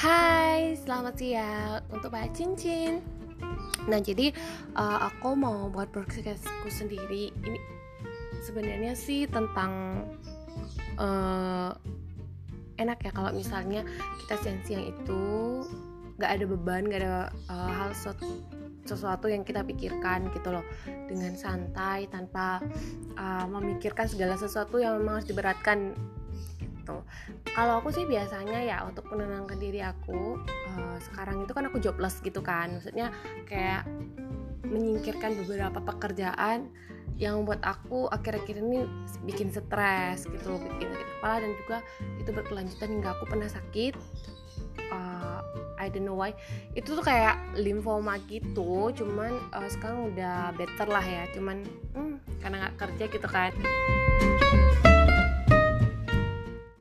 Hai, selamat siang untuk Mbak Cincin. Nah, jadi uh, aku mau buat podcastku sendiri. Ini sebenarnya sih tentang uh, enak ya kalau misalnya kita siang-siang itu nggak ada beban, nggak ada uh, hal sesuatu yang kita pikirkan gitu loh dengan santai tanpa uh, memikirkan segala sesuatu yang memang harus diberatkan gitu kalau aku sih biasanya ya untuk menenangkan diri aku uh, sekarang itu kan aku jobless gitu kan. Maksudnya kayak menyingkirkan beberapa pekerjaan yang membuat aku akhir-akhir ini bikin stres gitu bikin sakit kepala dan juga itu berkelanjutan hingga aku pernah sakit. Uh, I don't know why. Itu tuh kayak limfoma gitu cuman uh, sekarang udah better lah ya. Cuman hmm, karena nggak kerja gitu kan